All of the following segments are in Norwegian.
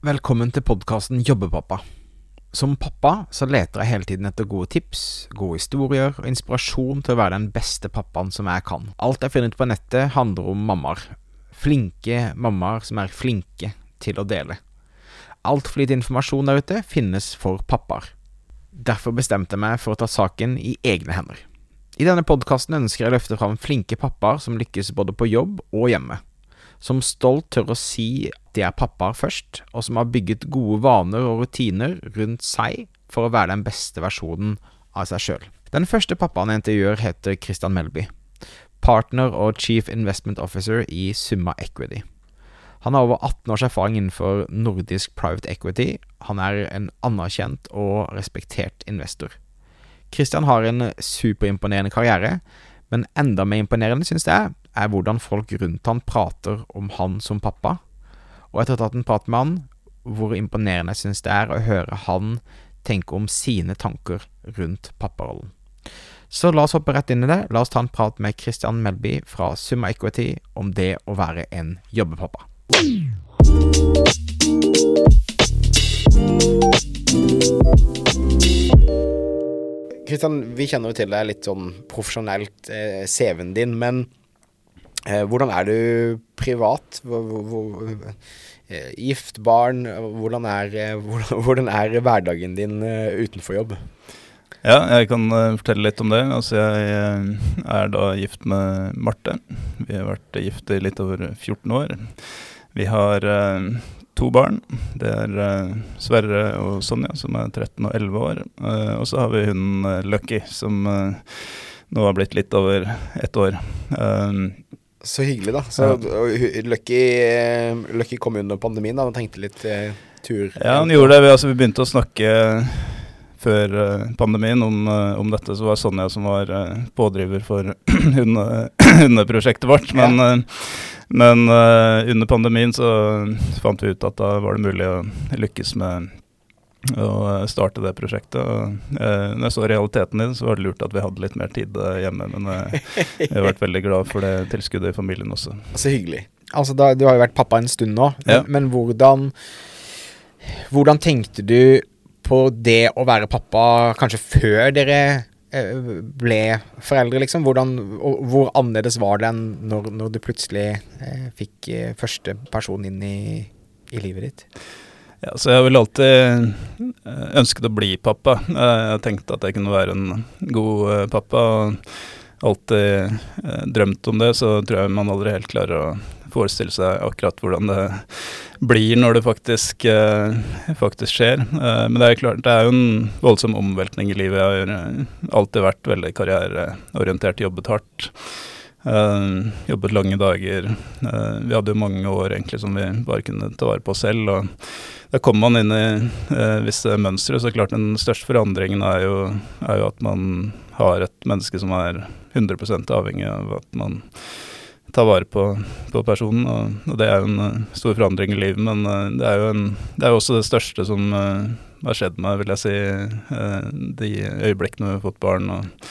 Velkommen til podkasten Jobbepappa. Som pappa så leter jeg hele tiden etter gode tips, gode historier og inspirasjon til å være den beste pappaen som jeg kan. Alt jeg finner ut på nettet handler om mammaer. Flinke mammaer som er flinke til å dele. Altfor lite informasjon der ute finnes for pappaer. Derfor bestemte jeg meg for å ta saken i egne hender. I denne podkasten ønsker jeg å løfte fram flinke pappaer som lykkes både på jobb og hjemme. Som stolt tør å si at de er pappaer først, og som har bygget gode vaner og rutiner rundt seg for å være den beste versjonen av seg sjøl. Den første pappaen jeg intervjuer, heter Christian Melby. Partner og Chief Investment Officer i Summa Equity. Han har over 18 års erfaring innenfor nordisk private equity. Han er en anerkjent og respektert investor. Christian har en superimponerende karriere, men enda mer imponerende, synes jeg, er hvordan folk rundt han prater om han som pappa. Og etter å ha tatt en prat med han, hvor imponerende jeg synes det er å høre han tenke om sine tanker rundt papparollen. Så la oss hoppe rett inn i det. La oss ta en prat med Christian Melby fra Summa Equity om det å være en jobbepappa. Kristian, vi kjenner jo til deg litt sånn profesjonelt, eh, CV-en din, men hvordan er du privat? Hvor, hvor, eh, gift, barn, hvordan er, eh, hvordan, er, hverdagen din eh, utenfor jobb? Ja, jeg kan uh, fortelle litt om det. Altså, jeg uh, er da gift med Marte. Vi har vært gift i litt over 14 år. Vi har uh, to barn. Det er uh, Sverre og Sonja, som er 13 og 11 år. Uh, og så har vi hunden uh, Lucky, som nå har blitt litt over ett år. Så hyggelig, da. Så Lucky, Lucky, kom under pandemien da, og tenkte litt tur? Ja, han gjorde det. Vi, altså, vi begynte å snakke før pandemien om, om, dette, så var Sonja som var pådriver for hundeprosjektet vårt. Men ja. Men under pandemien så fant vi ut at da var det mulig å lykkes med å starte det prosjektet. Og, uh, når jeg så realiteten i det, så var det lurt at vi hadde litt mer tid uh, hjemme. Men jeg har vært veldig glad for det tilskuddet i familien også. Så hyggelig. Altså, da, Du har jo vært pappa en stund nå, men, ja. men hvordan, hvordan tenkte du på det å være pappa kanskje før dere Eh, ble foreldre, liksom? Hvordan, hvor annerledes var det enn når, når du plutselig eh, fikk eh, første person inn i, i, livet ditt? Ja, så Jeg vel alltid eh, ønsket å bli pappa. Jeg tenkte at jeg kunne være en god pappa. og Alltid drømt om det, så tror jeg man aldri helt klarer å forestille seg akkurat hvordan det blir når det faktisk, faktisk skjer. Men det er klart, det er jo en voldsom omveltning i livet. Jeg har alltid vært veldig karriereorientert, jobbet hardt. Jobbet lange dager. vi hadde jo mange år egentlig som vi bare kunne ta vare på selv. og da kommer man inn i visse mønstre, så klart den største forandringen er jo, er jo at man har et menneske som er 100 avhengig av at man tar vare på, på personen. Og, og, det er jo en uh, stor forandring i livet, men uh, det, er jo en, det er også det største som uh, har skjedd meg, vil jeg si. de øyeblikkene vi har fått barn. Og,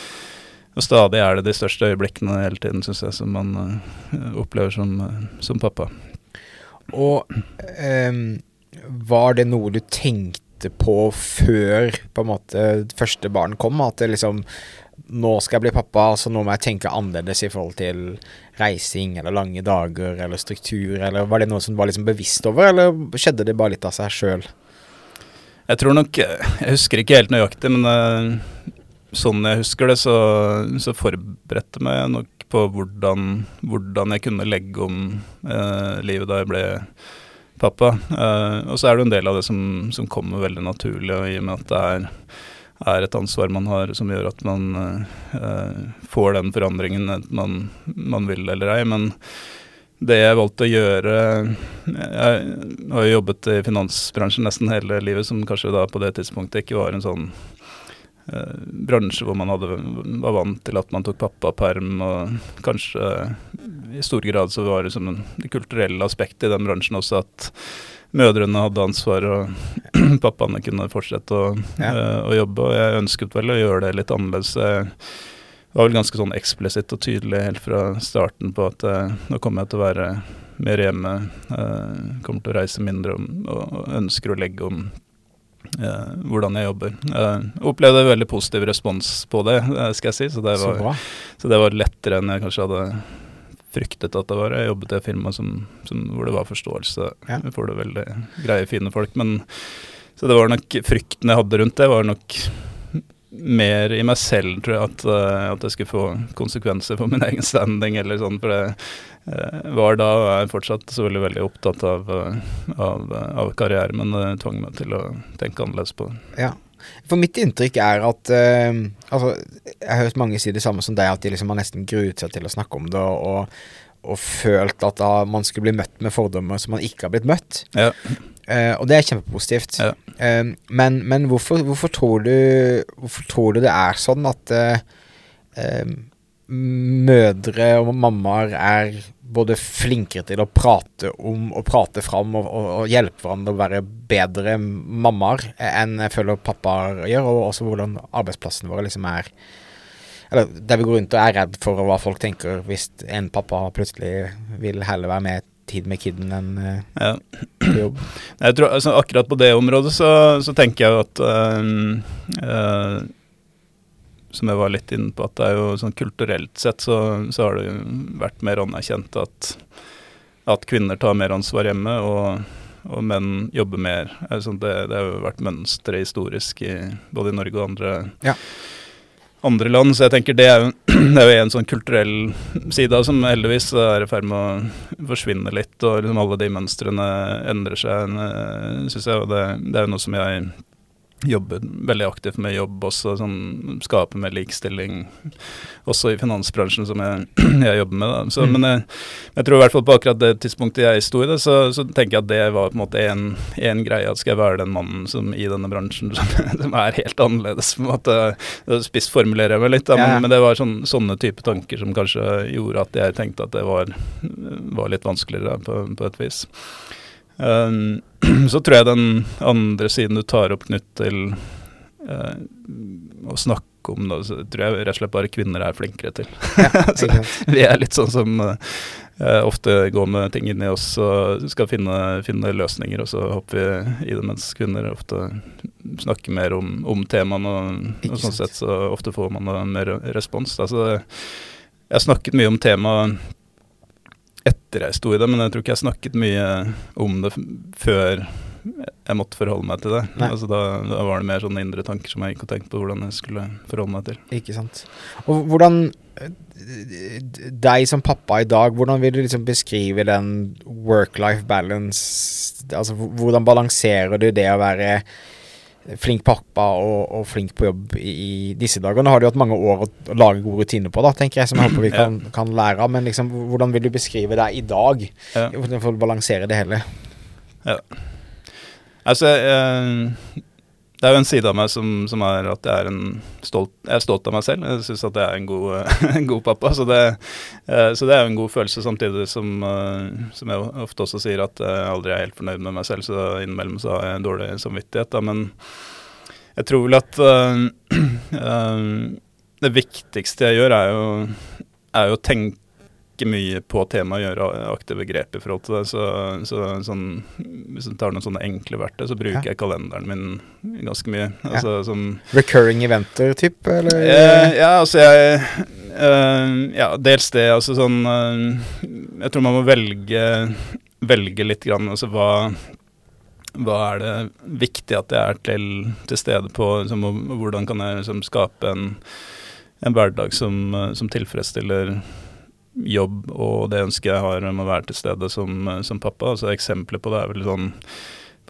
og, stadig er det de største øyeblikkene hele tiden, syns jeg, som man opplever som, som, pappa. Og um, var det noe du tenkte på før på en måte første barn kom? At det liksom nå skal jeg bli pappa, så nå må jeg tenke annerledes i forhold til reising eller lange dager eller struktur, eller var det noe som du var liksom bevisst over, eller skjedde det bare litt av seg sjøl? Jeg tror nok Jeg husker ikke helt nøyaktig, men uh, sånn jeg husker det, så, så forberedte meg nok på hvordan, hvordan, jeg kunne legge om eh, livet da jeg ble pappa. Eh, og så er det en del av det som, som kommer veldig naturlig, og i og med at det er er et ansvar man har som gjør at man eh, får den forandringen man, man, vil eller ei. Men det jeg valgte å gjøre Jeg har jo jobbet i finansbransjen nesten hele livet, som kanskje da på det tidspunktet ikke var en sånn bransje hvor man hadde, var vant til at man tok pappaperm, og kanskje i stor grad så var det som en, det kulturelle aspektet i den bransjen også at mødrene hadde ansvar, og pappaene kunne fortsette å, ja. uh, å, jobbe. Og jeg ønsket vel å gjøre det litt annerledes. Jeg var vel ganske sånn eksplisitt og tydelig helt fra starten på at eh, nå kommer jeg til å være mer hjemme, eh, kommer til å reise mindre og, og ønsker å legge om eh, hvordan jeg jobber. Jeg opplevde veldig positiv respons på det, eh, skal jeg si, så det, var, så, så det var lettere enn jeg kanskje hadde fryktet at det var. Jeg jobbet i et firma som, som, hvor det var forståelse Ja. for det veldig greie, fine folk. Men så det var nok frykten jeg hadde rundt det, var nok mer i meg selv, tror jeg, at, eh, at det skulle få konsekvenser for min egen standing, eller sånn. For det eh, var da, og er fortsatt selvfølgelig veldig opptatt av, eh, av, av karriere, men det tvang meg til å tenke annerledes på det. Ja. For mitt inntrykk er at uh, Altså, jeg har hørt mange si det samme som deg, at de liksom har nesten gruet seg til å snakke om det, og, og følt at da man skulle bli møtt med fordommer som man ikke har blitt møtt. Ja. Eh, og det er kjempepositivt. Ja. Uh, men men hvorfor, hvorfor, tror du, hvorfor tror du det er sånn at uh, mødre og mammaer er både flinkere til å prate om og prate fram og, og, og hjelpe hverandre å være bedre mammaer enn jeg føler pappaer gjør, og også hvordan arbeidsplassen vår liksom er Eller der vi går rundt og er redd for hva folk tenker hvis en pappa plutselig vil heller være med tid med kiden enn eh, Ja. jobb. Jeg tror, altså, akkurat på det området så, så tenker jeg jo at øhm, øh, Som jeg var litt inne på, at det er jo sånn kulturelt sett så, så har det jo vært mer anerkjent at, at kvinner tar mer ansvar hjemme, og, og menn jobber mer. Altså, det, det har jo vært mønsteret historisk i både i Norge og andre, Ja. Andre land. Så jeg tenker det er jo, det er jo en sånn kulturell side som heldigvis er i ferd med å forsvinne litt, og liksom alle de mønstrene endrer seg, syns jeg. Og det, det er jo noe som jeg jobber veldig aktivt med jobb også, sånn skape mer likestilling også i finansbransjen som jeg, jeg jobber med. Så, Mm. Men jeg, jeg tror i hvert fall på akkurat det tidspunktet jeg sto i det, så, så tenker jeg at det var på en måte en, en greie. At skal jeg være den mannen som i denne bransjen som, som er helt annerledes, på en måte. Spissformulerer jeg meg litt, da, men, Ja. men det var sånn, sånne type tanker som kanskje gjorde at jeg tenkte at det var, var litt vanskeligere på, på et vis. Um, så tror jeg den andre siden du tar opp, Knut, til uh, å snakke om det, så tror jeg rett og slett bare kvinner er flinkere til. så, vi er litt sånn som uh, ofte går med ting inni oss og skal finne, finne løsninger, og så hopper vi i det, mens kvinner ofte snakker mer om, om temaene, og, og sånn sett så ofte får man da mer respons. Altså, jeg har snakket mye om temaet etter jeg sto i det, men jeg tror ikke jeg snakket mye om det før jeg måtte forholde meg til det. Altså da, da var det mer sånne indre tanker som jeg gikk og tenkte på hvordan jeg skulle forholde meg til. Ikke sant. Og hvordan Deg som pappa i dag, hvordan vil du liksom beskrive den work-life balance Altså hvordan balanserer du det å være flink pappa og, og flink på jobb i, i disse dager? Nå har du hatt mange år å, å lage gode rutiner på, da, tenker jeg, som jeg håper vi kan, kan lære av. Men liksom, hvordan vil du beskrive deg i dag, Ja. for å balansere det hele? Altså, eh, det er jo en side av meg som, som er at jeg er, stolt, jeg er stolt av meg selv. Jeg syns at jeg er en god, eh, en god pappa. Så det, eh, så det er jo en god følelse, samtidig som, eh, som jeg ofte også sier at jeg aldri er helt fornøyd med meg selv, så innimellom så har jeg en dårlig samvittighet. Da. Men jeg tror vel at eh, eh, det viktigste jeg gjør, er jo, er jo å tenke mye på temaet, gjøre aktive grep i forhold til det. Så, så sånn, hvis du tar noen sånne enkle verktøy, så bruker Ja. jeg kalenderen min ganske mye. Altså, som, Recurring eventer, typ? Eller? eh, ja, altså jeg eh, Ja, dels det. Altså sånn eh, Jeg tror man må velge, velge litt grann. Altså hva hva er det viktig at jeg er til, til stede på? Liksom, og hvordan kan jeg liksom, skape en, en hverdag som, eh, som tilfredsstiller jobb og det ønsket jeg har om å være til stede som, eh, som pappa. Altså Eksempler på det er vel sånn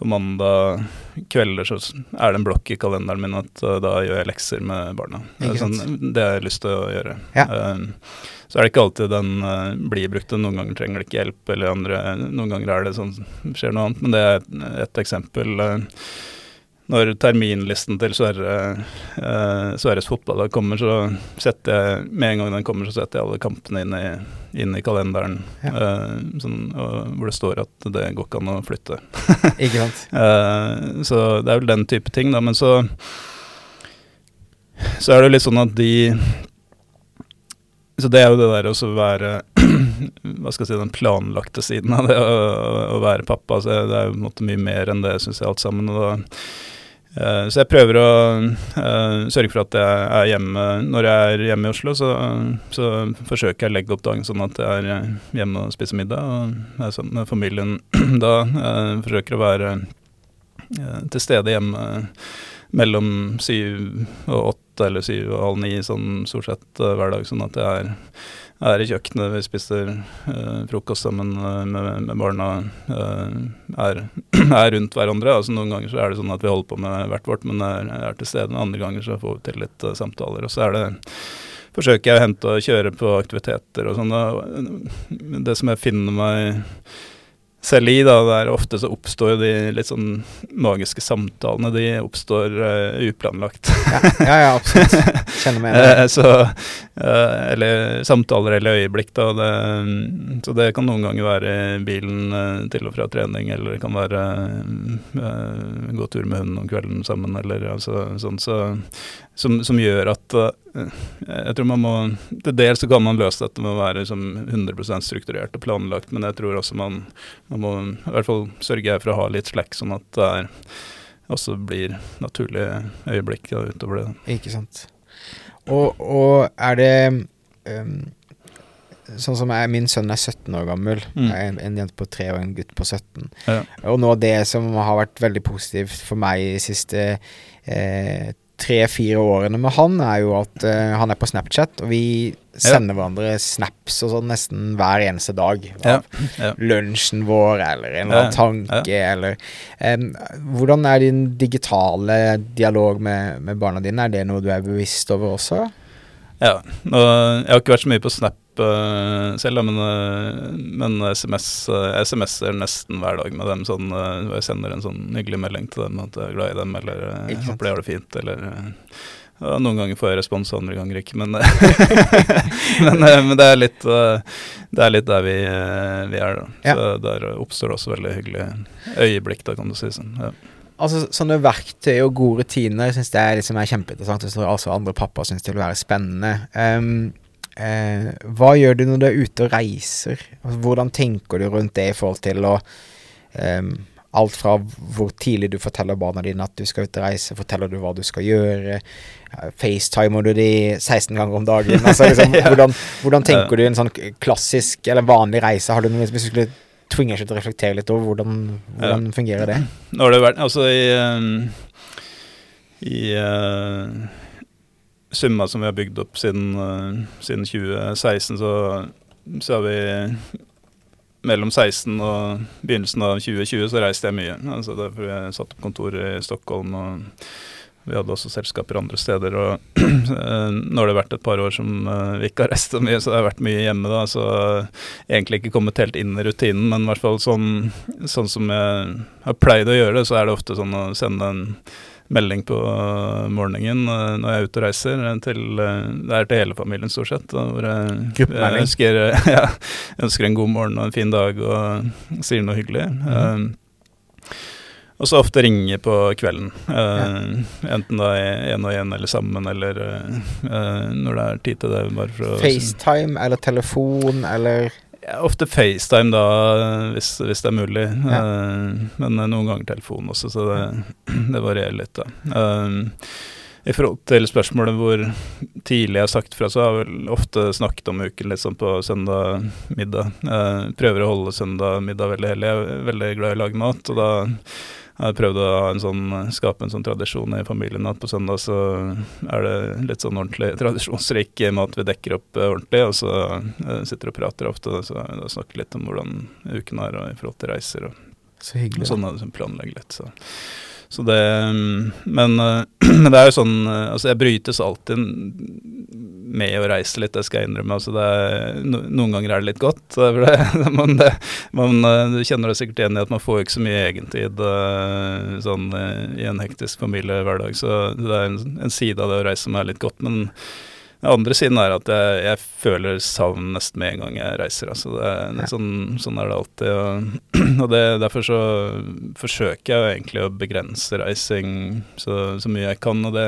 på mandag kvelder så er det en blokk i kalenderen min at uh, da gjør jeg lekser med barna. Det er, sånn, det har jeg lyst til å gjøre. Ja. Uh, så er det ikke alltid den uh, blir brukt. Noen ganger trenger det ikke hjelp, eller andre, noen ganger er det sånn skjer noe annet. Men det er et, et eksempel. Uh, når terminlisten til Sverre, eh, Sverres fotballag kommer, så setter jeg med en gang den kommer, så setter jeg alle kampene inn i, inn i kalenderen. Ja. eh, sånn, hvor det står at det går ikke an å flytte. Ikke sant? Eh, så det er vel den type ting, da. Men så Så er det jo litt sånn at de så det er jo det der å være Hva skal jeg si, den planlagte siden av det å, å være pappa. Så det er jo på en måte mye mer enn det, syns jeg, alt sammen. og da uh, så jeg prøver å uh, sørge for at jeg er hjemme når jeg er hjemme i Oslo. Så, så forsøker jeg å legge opp dagen sånn at jeg er hjemme og spiser middag. Og er sammen med familien da. Uh, forsøker å være til stede hjemme mellom syv og åtte eller syv og halv ni sånn stort sett hver dag. Sånn at jeg er, er i kjøkkenet, vi spiser uh, frokost sammen uh, med, med, barna. Er, er, rundt hverandre. altså Noen ganger så er det sånn at vi holder på med hvert vårt, men er, er til stede. Andre ganger så får vi til litt samtaler. Og så er det forsøker jeg å hente og kjøre på aktiviteter og sånn. Det som jeg finner meg selv i, da, der ofte så oppstår de litt sånn magiske samtalene. De oppstår uh, uplanlagt. ja, ja, ja, absolutt. Kjenner meg igjen. uh, så, uh, eller samtaler eller øyeblikk, da. Det, så det kan noen ganger være bilen til og fra trening, eller det kan være gå tur med hunden om kvelden sammen, eller altså, sånn. Så, som, som, gjør at jeg tror man må Til dels så kan man løse dette med å være liksom 100% strukturert og planlagt, men jeg tror også man, man må i hvert fall sørge for å ha litt slack, sånn at det er, også blir naturlige øyeblikk ja, utover det. Ikke sant. Og, og er det um, Sånn som jeg, Min sønn er 17 år gammel. Mm. En, en, jente på 3 og en gutt på 17. Ja. Og noe av det som har vært veldig positivt for meg de siste eh, tre-fire årene med han, er jo at uh, han er på Snapchat, og vi sender ja. hverandre snaps og sånn nesten hver eneste dag. Ja. Ja. lunsjen vår, eller en eller annen tanke, eller um, Hvordan er din digitale dialog med, med barna dine? Er det noe du er bevisst over også? Ja. Og jeg har ikke vært så mye på Snap selv, men, uh, men SMS-er SMS-er nesten hver dag med dem. Sånn, jeg sender en sånn hyggelig melding til dem at jeg er glad i dem, eller uh, håper de har det fint, eller ja, Noen ganger får jeg respons, andre ganger ikke, men, men, men det, er litt, det er litt der vi, vi er. da. Ja. Så Der oppstår også veldig hyggelige øyeblikk, da, kan du si. sånn, ja. Altså, Sånne verktøy og gode rutiner syns jeg liksom er kjempeinteressant. Jeg tror også andre pappaer syns det vil være spennende. Um, uh, hva gjør du når du er ute og reiser? Altså, hvordan tenker du rundt det i forhold til å eh, Alt fra hvor tidlig du forteller barna dine at du skal ut og reise, forteller du hva du skal gjøre, FaceTimer du de 16 ganger om dagen? Altså, liksom, ja. hvordan, hvordan, tenker du en sånn klassisk eller vanlig reise? Har du noe, hvis du skulle tvinger seg til å reflektere litt over hvordan, hvordan ja. fungerer det? Nå har det vært, altså i, um, i uh, summa som vi har bygd opp siden, uh, siden 2016, så, så har vi mellom 16 og begynnelsen av 2020 så reiste jeg mye. Altså derfor jeg satt opp kontor i Stockholm og vi hadde også selskaper andre steder. og Nå har det vært et par år som uh, vi ikke har reist så mye, så det har vært mye hjemme. da, Så egentlig ikke kommet helt inn i rutinen, men i hvert fall sånn, sånn som jeg har pleid å gjøre det, så er det ofte sånn å sende en melding på morgenen uh, når jeg er ute og reiser. Til, uh, det er til hele familien, stort sett. Hvor jeg, jeg ønsker, ja, ønsker, en god morgen og en fin dag og sier noe hyggelig. Mm -hmm. Og så ofte ringe på kvelden. Uh, ja. Enten da én og én eller sammen, eller uh, når det er tid til det. Bare for FaceTime eller telefon eller Ofte FaceTime, da, hvis, hvis det er mulig. Ja. Uh, men noen ganger telefon også, så det, det varierer litt, da. I forhold til spørsmålet hvor tidlig jeg har sagt fra, så har jeg vel ofte snakket om uken litt sånn på søndag middag. prøver å holde søndag middag veldig hellig. Jeg er veldig glad i å lage mat, og da jeg har prøvd å en sånn, skape en sånn tradisjon i familien at på søndag så er det litt sånn ordentlig tradisjonsrik mat vi dekker opp eh, ordentlig, og så uh, sitter og prater ofte så da snakker litt om hvordan uken er og i forhold til reiser og, så hyggelig, og sånn. som Planlegger litt. Så. Så det mm, men, eh, men, det er jo sånn Altså, jeg brytes alltid med å reise litt, det skal jeg innrømme. Altså, er, noen ganger er det litt godt. Det, man, det, man, du kjenner deg sikkert igjen i at man får ikke så mye egentid eh, sånn, i en hektisk familiehverdag. Så det er en, en, side av det å reise som er litt godt. Men Den andre siden er at jeg, jeg føler savn nesten med en gang jeg reiser. Altså det, det, sånn, sånn, er det alltid. Og, og det, derfor så forsøker jeg egentlig å begrense reising så, så, mye jeg kan. Og det,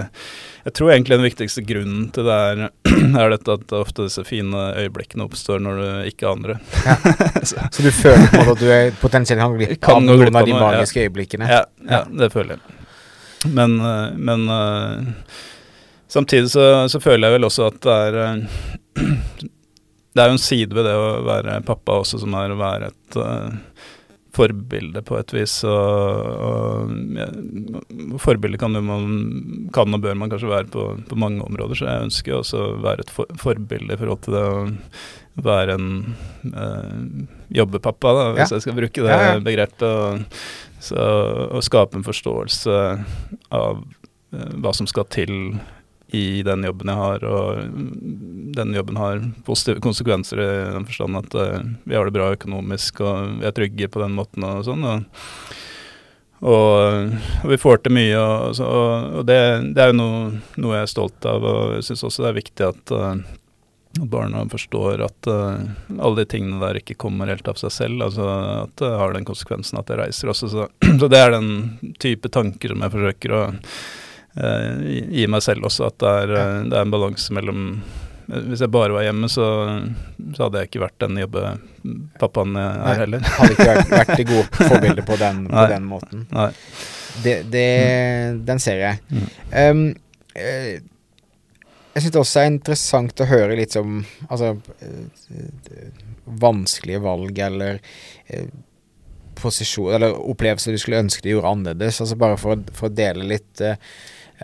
jeg tror egentlig den viktigste grunnen til det er, er dette at ofte disse fine øyeblikkene oppstår når du ikke har andre. Ja. så. så. du føler på en måte at du er potensielt kan glippe av noen av de magiske ja. øyeblikkene? Ja, ja, det føler jeg. Men, eh, men uh, Samtidig så, så, føler jeg vel også at det er eh, Det er jo en side ved det å være pappa også, som er å være et uh, forbilde på et vis. Og, og ja, forbilde kan, man, kan og bør man kanskje være på, på, mange områder, så jeg ønsker også å være et for, forbilde i forhold til det å være en uh, jobbepappa, da, hvis ja. jeg skal bruke det ja, begrepet. Og, så, og skape en forståelse av hva som skal til i den jobben jeg har, og den jobben har positive konsekvenser i den forstand at uh, vi har det bra økonomisk og vi er trygge på den måten og sånn. Og, og, og vi får til mye, og, og det, det, er jo noe, noe, jeg er stolt av. Og jeg syns også det er viktig at, uh, barna forstår at uh, alle de tingene der ikke kommer helt av seg selv. altså At det har den konsekvensen at jeg reiser også. Så, så det er den type tanker som jeg forsøker å uh, gi meg selv også, at det er, uh, det er en balanse mellom eh, hvis jeg bare var hjemme, så, så hadde jeg ikke vært den jobbepappaen jeg er heller. hadde ikke vært, vært det gode forbildet på den, på den måten. Nei. Det, det, mm. Den ser jeg. Mm. Um, uh, jeg syns det også er interessant å høre litt om altså, vanskelige valg eller posisjon Eller opplevelser du skulle ønske du gjorde annerledes. Altså bare for, for å dele litt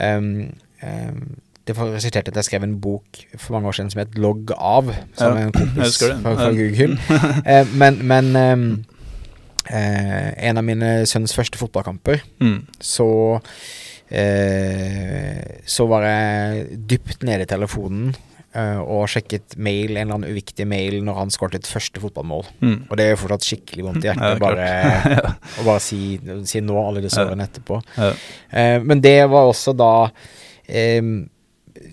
Um, um, det resulterte at jeg skrev en bok for mange år siden som het 'Logg av', som ja, en kompis fra, fra Google. uh, men, men um, uh, en av mine sønns første fotballkamper, mm. så uh, Så var jeg dypt nede i telefonen og sjekket mail, en eller annen uviktig mail når han skåret et første fotballmål. Mm. Og det jo fortsatt skikkelig vondt i hjertet ja, bare, å bare si, si, nå, alle disse årene etterpå. Ja. Uh, men det var også da um,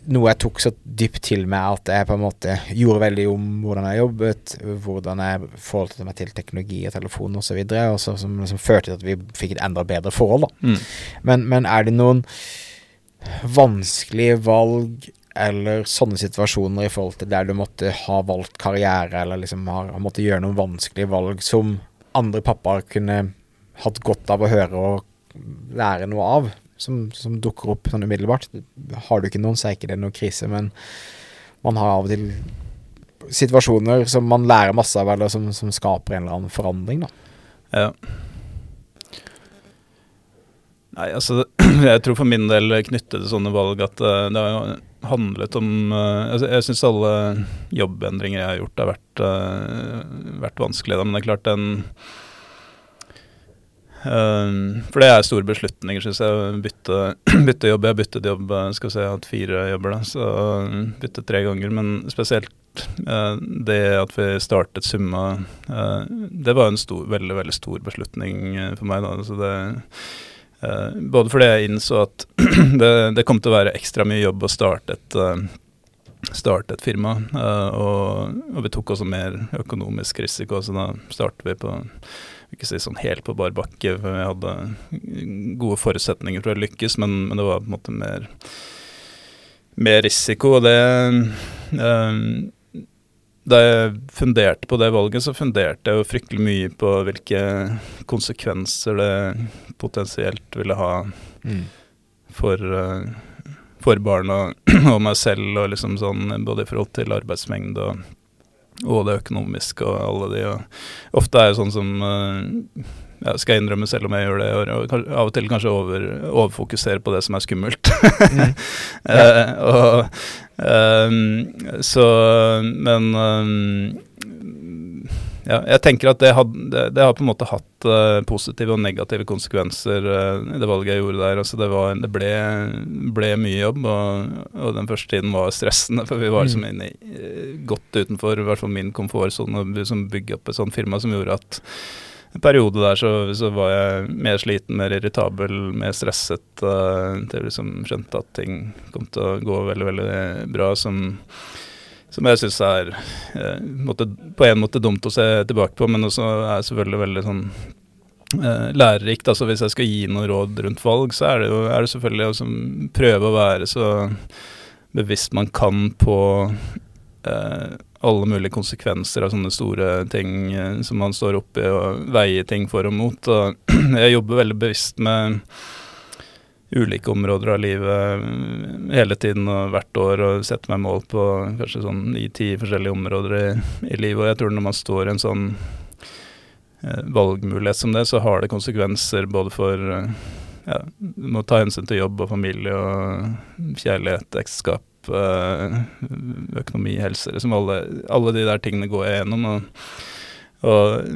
noe jeg tok så dypt til meg at jeg på en måte gjorde veldig om hvordan jeg jobbet, hvordan jeg forholdt meg til teknologi og telefon osv., og, og så, som liksom førte til at vi fikk et enda bedre forhold. da. Mm. Men, men er det noen vanskelige valg eller sånne situasjoner i forhold til der du måtte ha valgt karriere, eller liksom har, har måttet gjøre noen vanskelige valg som andre pappaer kunne hatt godt av å høre og lære noe av, som, som dukker opp sånn umiddelbart. Har du ikke noen, så er ikke det noen krise, men man har av og til situasjoner som man lærer masse av, eller som, som skaper en eller annen forandring, da. Ja. Nei, altså jeg tror for min del knyttet til sånne valg at uh, det har jo handlet om uh, altså, Jeg syns alle jobbendringer jeg har gjort har vært, uh, vært vanskelige, men det er klart den For det er store beslutninger, syns jeg. Bytte, bytte jobb. Jeg byttet jobb, skal vi si, jeg har hatt fire jobber, da, så byttet tre ganger. Men spesielt det at vi startet Summa, det var en stor, veldig, veldig stor beslutning for meg. da, så det Uh, både fordi jeg innså at det, det, kom til å være ekstra mye jobb å starte et, uh, starte et firma. Uh, og, og, vi tok også mer økonomisk risiko, så da startet vi på ikke si sånn helt på bar bakke, vi hadde gode forutsetninger for å lykkes, men, men det var på en måte mer, mer risiko. Og det da jeg funderte på det valget, så funderte jeg jo fryktelig mye på hvilke konsekvenser det potensielt ville ha mm. for, uh, for barna og meg selv, og liksom sånn både i forhold til arbeidsmengde og, og det økonomiske og alle de. Og ofte er det sånn som uh, ja, skal jeg innrømme selv om jeg gjør det, og, av og til kanskje over, overfokusere på det som er skummelt. mm. uh, og, um, så Men um, ja, jeg tenker at det, had, det, det, har på en måte hatt uh, positive og negative konsekvenser, uh, det valget jeg gjorde der. Altså det, var, det ble, ble, mye jobb, og, og, den første tiden var stressende. For vi var liksom mm. inne i, godt utenfor i hvert fall min komfortsone, som bygge opp et sånt firma som gjorde at en periode der så, så, var jeg mer sliten, mer irritabel, mer stresset. Uh, til jeg liksom skjønte at ting kom til å gå veldig, veldig bra. Som, som jeg syns er uh, måtte, på en måte dumt å se tilbake på, men også er selvfølgelig veldig sånn uh, lærerikt. Altså Hvis jeg skal gi noen råd rundt valg, så er det jo er det selvfølgelig å prøve å være så bevisst man kan på uh, alle mulige konsekvenser av sånne store ting eh, som man står oppi og veier ting for og mot. Og jeg jobber veldig bevisst med ulike områder av livet mm, hele tiden og hvert år og setter meg mål på kanskje sånn ni-ti forskjellige områder i, i, livet. Og jeg tror når man står i en sånn eh, valgmulighet som det, så har det konsekvenser både for eh, ja, Du må ta hensyn til jobb og familie og kjærlighet, ekteskap Eh, økonomi, helse liksom alle, alle, de der tingene går jeg gjennom. Og, og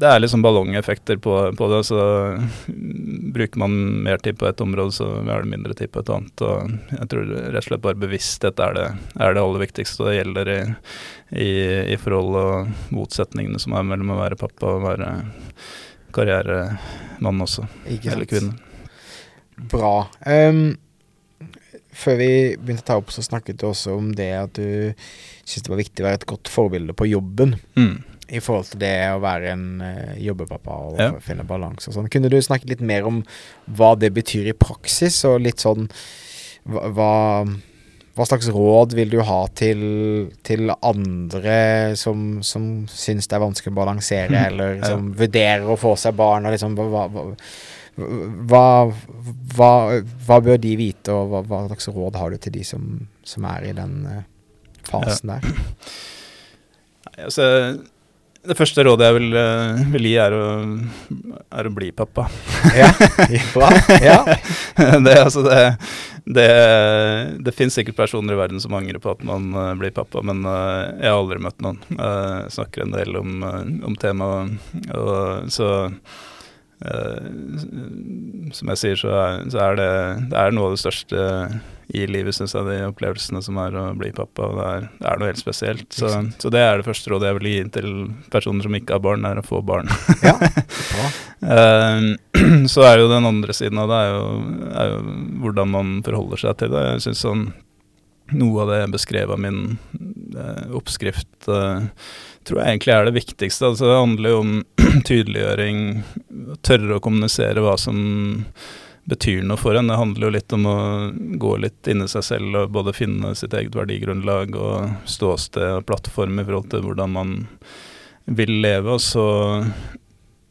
det er liksom ballongeffekter på, på, det, så bruker man mer tid på et område, så er det mindre tid på et annet. Og jeg tror rett og slett bare bevissthet er det, er det aller viktigste. Og det gjelder i, i, i forhold og motsetningene som er mellom å være pappa og være karrieremann også. Eller kvinne. Bra. Um før vi begynte å ta opp, så snakket du også om det at du syntes det var viktig å være et godt forbilde på jobben. Mm. I forhold til det å være en uh, jobbepappa og ja. finne balanse og sånn. Kunne du snakke litt mer om hva det betyr i praksis, og litt sånn hva, hva slags råd vil du ha til, til andre som, som syns det er vanskelig å balansere, mm. eller som ja. vurderer å få seg barn? Og liksom, hva, hva, hva, hva, hva, bør de vite, og hva, hva, slags råd har du til de som, som er i den uh, fasen der? Nei, altså, det første rådet jeg vil, uh, vil gi, er å, er å, bli pappa. ja, bra. Ja. det, altså, det, det, det finnes sikkert personer i verden som angrer på at man uh, blir pappa, men jeg har aldri møtt noen. Uh, snakker en del om, om temaet, så som jeg sier, så er, så det, det er noe av det største i livet, syns jeg, de opplevelsene som er å bli pappa. Det er, det er noe helt spesielt. Så, så, det er det første rådet jeg vil gi til personer som ikke har barn, er å få barn. ja, uh, så er jo den andre siden av det er jo, er jo hvordan man forholder seg til det. Jeg synes sånn noe av det jeg beskrev av min eh, oppskrift tror jeg egentlig er det viktigste. Altså, det handler jo om tydeliggjøring, tørre å kommunisere hva som betyr noe for en. Det handler jo litt om å gå litt inni seg selv og både finne sitt eget verdigrunnlag og ståsted og plattform i forhold til hvordan man vil leve. Og så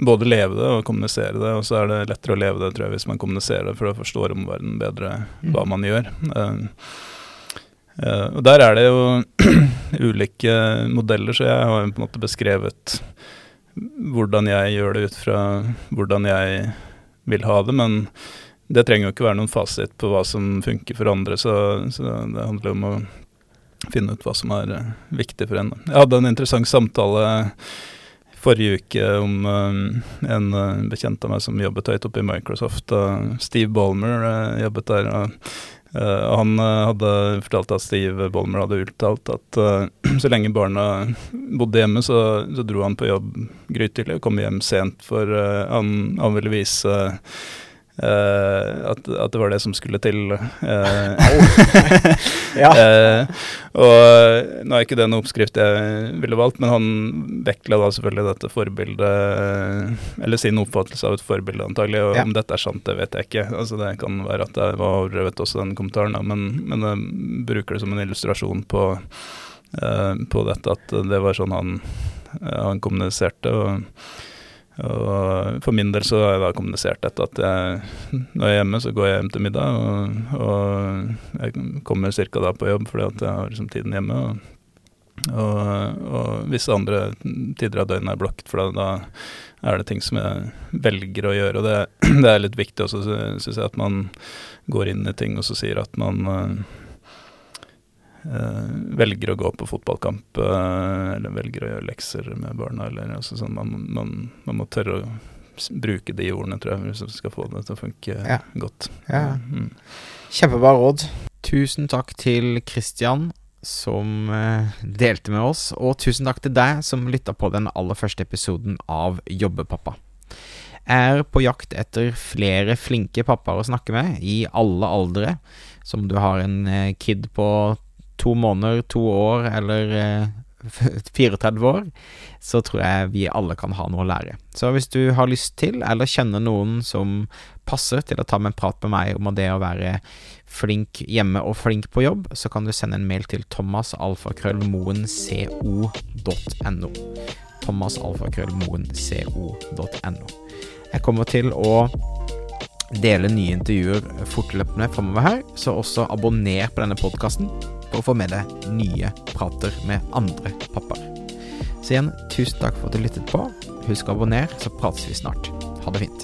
både leve det og kommunisere det, og så er det lettere å leve det tror jeg, hvis man kommuniserer det, for da forstår omverdenen bedre hva mm. man gjør. Uh, Uh, og Der er det jo ulike modeller, så jeg har på en måte beskrevet hvordan jeg gjør det ut fra hvordan jeg vil ha det. Men det trenger jo ikke være noen fasit på hva som funker for andre, så, så det handler om å finne ut hva som er uh, viktig for en. Jeg hadde en interessant samtale forrige uke om um, en uh, bekjent av meg som jobbet høyt oppe i Microsoft. Steve Ballmer jobbet der. og Uh, han uh, hadde fortalt at Steve Bolmer hadde uttalt at uh, så lenge barna bodde hjemme, så, så dro han på jobb grytidlig og kom hjem sent, for han, han, ville vise Uh, at, at, det var det som skulle til. Uh, ja. uh, og nå er ikke det noen oppskrift jeg ville valgt, men han vektla da selvfølgelig dette forbildet Eller sin oppfattelse av et forbilde, antagelig. Og ja. om dette er sant, det vet jeg ikke. Altså Det kan være at jeg var overdrevet også, den kommentaren, men, men jeg bruker det som en illustrasjon på, på dette, at det var sånn han, han kommuniserte. og og for min del så har jeg da kommunisert dette at jeg, når jeg er hjemme, så går jeg hjem til middag. Og, og jeg kommer ca. da på jobb fordi at jeg har liksom tiden hjemme. Og, og, og visse andre tider av døgnet er blokket for. Da er det ting som jeg velger å gjøre. Og det, det er litt viktig også, syns jeg, at man går inn i ting og så sier at man Uh, velger å gå på fotballkamp uh, eller velger å gjøre lekser med barna. Eller, altså, sånn, man, man, man, må tørre å bruke de ordene, tror jeg, hvis man skal få det til å funke ja. godt. Ja. Mm. Kjempebra råd. Tusen takk til Christian som uh, delte med oss, og tusen takk til deg som lytta på den aller første episoden av Jobbepappa. er på jakt etter flere flinke pappaer å snakke med, i alle aldre. Som du har en eh, kid på to måneder, to år eller eh, 34 år, så tror jeg vi alle kan ha noe å lære. Så hvis du har lyst til, eller kjenner noen som passer til å ta med en prat med meg om det å være flink hjemme og flink på jobb, så kan du sende en mail til thomasalfakrøllmoenco.no. thomasalfakrøllmoenco.no. Jeg kommer til å dele nye intervjuer fortløpende framover her, så også abonner på denne podkasten og få med deg nye prater med andre pappaer. Så igjen, tusen takk for at du lyttet på. Husk å abonnere, så prates vi snart. Ha det fint.